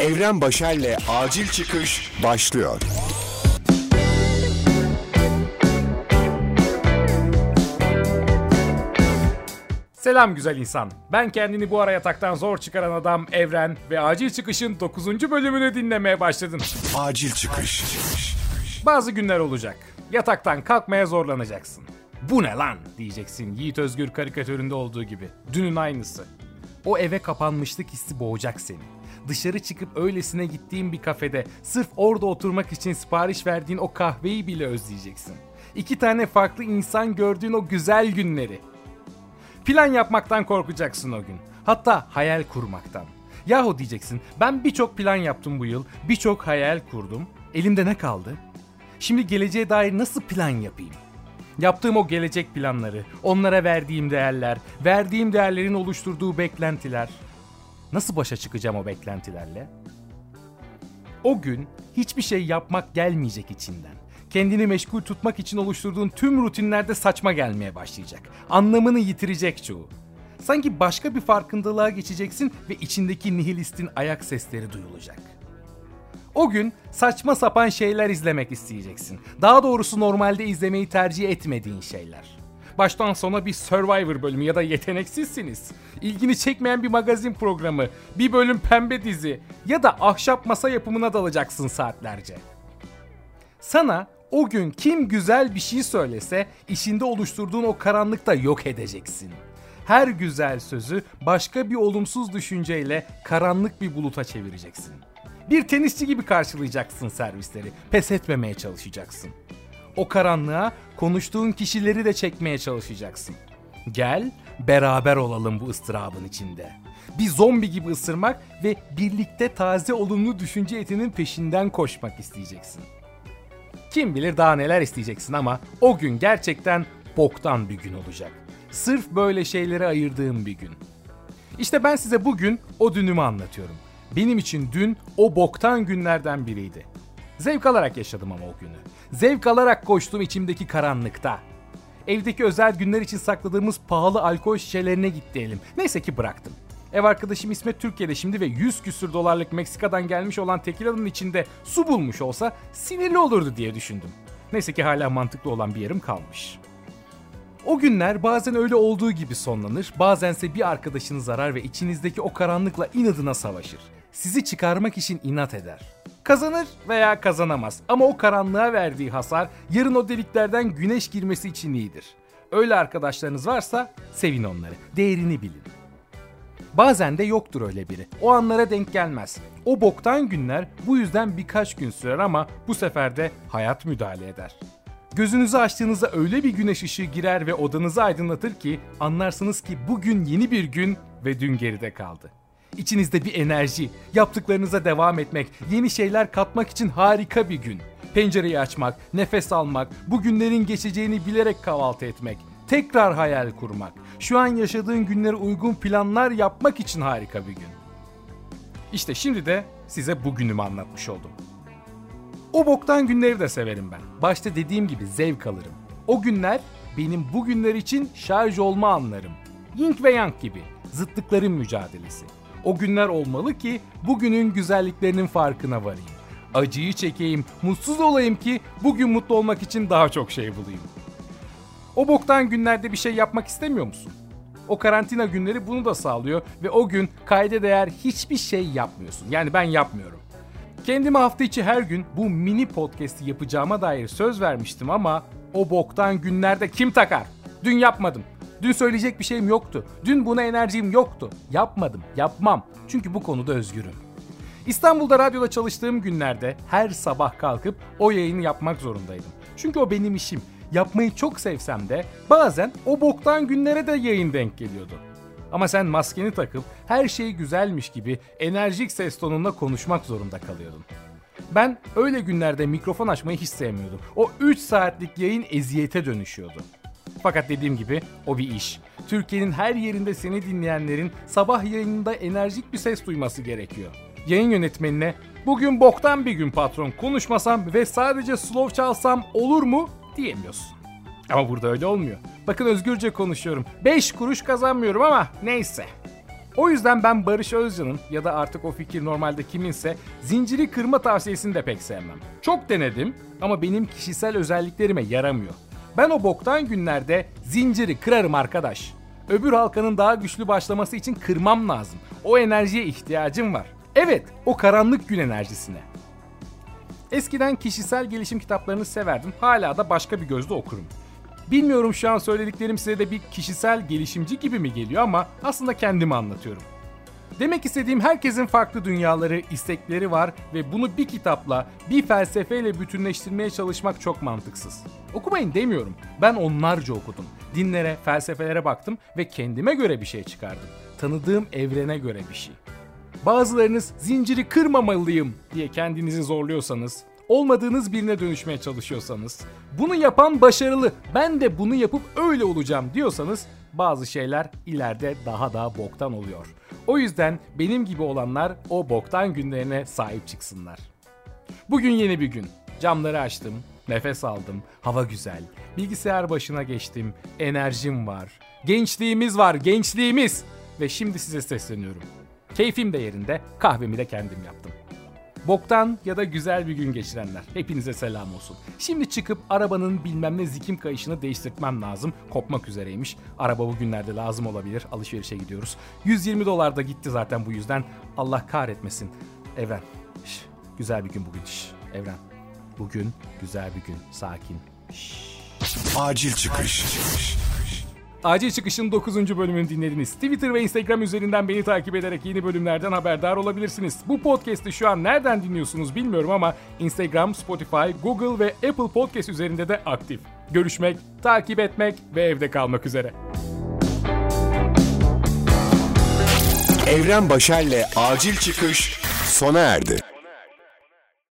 Evren Başer'le Acil Çıkış başlıyor. Selam güzel insan. Ben kendini bu ara yataktan zor çıkaran adam Evren ve Acil Çıkış'ın 9. bölümünü dinlemeye başladın. Acil Çıkış. Bazı günler olacak. Yataktan kalkmaya zorlanacaksın. Bu ne lan diyeceksin Yiğit Özgür karikatüründe olduğu gibi. Dünün aynısı. O eve kapanmışlık hissi boğacak seni. Dışarı çıkıp öylesine gittiğin bir kafede sırf orada oturmak için sipariş verdiğin o kahveyi bile özleyeceksin. İki tane farklı insan gördüğün o güzel günleri. Plan yapmaktan korkacaksın o gün. Hatta hayal kurmaktan. Yahu diyeceksin ben birçok plan yaptım bu yıl, birçok hayal kurdum. Elimde ne kaldı? Şimdi geleceğe dair nasıl plan yapayım? Yaptığım o gelecek planları, onlara verdiğim değerler, verdiğim değerlerin oluşturduğu beklentiler. Nasıl başa çıkacağım o beklentilerle? O gün hiçbir şey yapmak gelmeyecek içinden. Kendini meşgul tutmak için oluşturduğun tüm rutinlerde saçma gelmeye başlayacak. Anlamını yitirecek çoğu. Sanki başka bir farkındalığa geçeceksin ve içindeki nihilistin ayak sesleri duyulacak. O gün saçma sapan şeyler izlemek isteyeceksin. Daha doğrusu normalde izlemeyi tercih etmediğin şeyler. Baştan sona bir Survivor bölümü ya da yeteneksizsiniz. İlgini çekmeyen bir magazin programı, bir bölüm pembe dizi ya da ahşap masa yapımına dalacaksın saatlerce. Sana o gün kim güzel bir şey söylese işinde oluşturduğun o karanlıkta yok edeceksin. Her güzel sözü başka bir olumsuz düşünceyle karanlık bir buluta çevireceksin. Bir tenisçi gibi karşılayacaksın servisleri. Pes etmemeye çalışacaksın. O karanlığa konuştuğun kişileri de çekmeye çalışacaksın. Gel beraber olalım bu ıstırabın içinde. Bir zombi gibi ısırmak ve birlikte taze olumlu düşünce etinin peşinden koşmak isteyeceksin. Kim bilir daha neler isteyeceksin ama o gün gerçekten boktan bir gün olacak. Sırf böyle şeyleri ayırdığım bir gün. İşte ben size bugün o dünümü anlatıyorum. Benim için dün o boktan günlerden biriydi. Zevk alarak yaşadım ama o günü. Zevk alarak koştum içimdeki karanlıkta. Evdeki özel günler için sakladığımız pahalı alkol şişelerine gitti elim. Neyse ki bıraktım. Ev arkadaşım İsmet Türkiye'de şimdi ve 100 küsür dolarlık Meksika'dan gelmiş olan tekilanın içinde su bulmuş olsa sinirli olurdu diye düşündüm. Neyse ki hala mantıklı olan bir yerim kalmış. O günler bazen öyle olduğu gibi sonlanır, bazense bir arkadaşınız arar ve içinizdeki o karanlıkla inadına savaşır. Sizi çıkarmak için inat eder. Kazanır veya kazanamaz ama o karanlığa verdiği hasar yarın o deliklerden güneş girmesi için iyidir. Öyle arkadaşlarınız varsa sevin onları, değerini bilin. Bazen de yoktur öyle biri. O anlara denk gelmez. O boktan günler bu yüzden birkaç gün sürer ama bu sefer de hayat müdahale eder. Gözünüzü açtığınızda öyle bir güneş ışığı girer ve odanızı aydınlatır ki anlarsınız ki bugün yeni bir gün ve dün geride kaldı. İçinizde bir enerji, yaptıklarınıza devam etmek, yeni şeyler katmak için harika bir gün. Pencereyi açmak, nefes almak, bu günlerin geçeceğini bilerek kahvaltı etmek, tekrar hayal kurmak, şu an yaşadığın günlere uygun planlar yapmak için harika bir gün. İşte şimdi de size bugünümü anlatmış oldum. O boktan günleri de severim ben. Başta dediğim gibi zevk alırım. O günler benim bu günler için şarj olma anlarım. Yin ve Yang gibi zıtlıkların mücadelesi. O günler olmalı ki bugünün güzelliklerinin farkına varayım. Acıyı çekeyim, mutsuz olayım ki bugün mutlu olmak için daha çok şey bulayım. O boktan günlerde bir şey yapmak istemiyor musun? O karantina günleri bunu da sağlıyor ve o gün kayda değer hiçbir şey yapmıyorsun. Yani ben yapmıyorum. Kendime hafta içi her gün bu mini podcast'i yapacağıma dair söz vermiştim ama o boktan günlerde kim takar? Dün yapmadım. Dün söyleyecek bir şeyim yoktu. Dün buna enerjim yoktu. Yapmadım, yapmam. Çünkü bu konuda özgürüm. İstanbul'da radyoda çalıştığım günlerde her sabah kalkıp o yayını yapmak zorundaydım. Çünkü o benim işim. Yapmayı çok sevsem de bazen o boktan günlere de yayın denk geliyordu. Ama sen maskeni takıp her şey güzelmiş gibi enerjik ses tonunda konuşmak zorunda kalıyordun. Ben öyle günlerde mikrofon açmayı hiç sevmiyordum. O 3 saatlik yayın eziyete dönüşüyordu. Fakat dediğim gibi o bir iş. Türkiye'nin her yerinde seni dinleyenlerin sabah yayınında enerjik bir ses duyması gerekiyor. Yayın yönetmenine bugün boktan bir gün patron konuşmasam ve sadece slow çalsam olur mu diyemiyorsun. Ama burada öyle olmuyor. Bakın özgürce konuşuyorum. 5 kuruş kazanmıyorum ama neyse. O yüzden ben Barış Özcan'ın ya da artık o fikir normalde kiminse zinciri kırma tavsiyesini de pek sevmem. Çok denedim ama benim kişisel özelliklerime yaramıyor. Ben o boktan günlerde zinciri kırarım arkadaş. Öbür halkanın daha güçlü başlaması için kırmam lazım. O enerjiye ihtiyacım var. Evet, o karanlık gün enerjisine. Eskiden kişisel gelişim kitaplarını severdim. Hala da başka bir gözle okurum. Bilmiyorum şu an söylediklerim size de bir kişisel gelişimci gibi mi geliyor ama aslında kendimi anlatıyorum. Demek istediğim herkesin farklı dünyaları, istekleri var ve bunu bir kitapla, bir felsefeyle bütünleştirmeye çalışmak çok mantıksız. Okumayın demiyorum. Ben onlarca okudum. Dinlere, felsefelere baktım ve kendime göre bir şey çıkardım. Tanıdığım evrene göre bir şey. Bazılarınız zinciri kırmamalıyım diye kendinizi zorluyorsanız, olmadığınız birine dönüşmeye çalışıyorsanız, bunu yapan başarılı, ben de bunu yapıp öyle olacağım diyorsanız bazı şeyler ileride daha da boktan oluyor. O yüzden benim gibi olanlar o boktan günlerine sahip çıksınlar. Bugün yeni bir gün. Camları açtım, nefes aldım, hava güzel. Bilgisayar başına geçtim, enerjim var. Gençliğimiz var, gençliğimiz. Ve şimdi size sesleniyorum. Keyfim de yerinde, kahvemi de kendim yaptım. Boktan ya da güzel bir gün geçirenler. Hepinize selam olsun. Şimdi çıkıp arabanın bilmem ne zikim kayışını değiştirtmem lazım. Kopmak üzereymiş. Araba bugünlerde lazım olabilir. Alışverişe gidiyoruz. 120 dolar da gitti zaten bu yüzden. Allah kahretmesin. Evren. Şş, güzel bir gün bugün. Şş, Evren. Bugün güzel bir gün. Sakin. Acil çıkış. Acil Çıkış'ın 9. bölümünü dinlediniz. Twitter ve Instagram üzerinden beni takip ederek yeni bölümlerden haberdar olabilirsiniz. Bu podcast'i şu an nereden dinliyorsunuz bilmiyorum ama Instagram, Spotify, Google ve Apple Podcast üzerinde de aktif. Görüşmek, takip etmek ve evde kalmak üzere. Evren Başer'le Acil Çıkış sona erdi.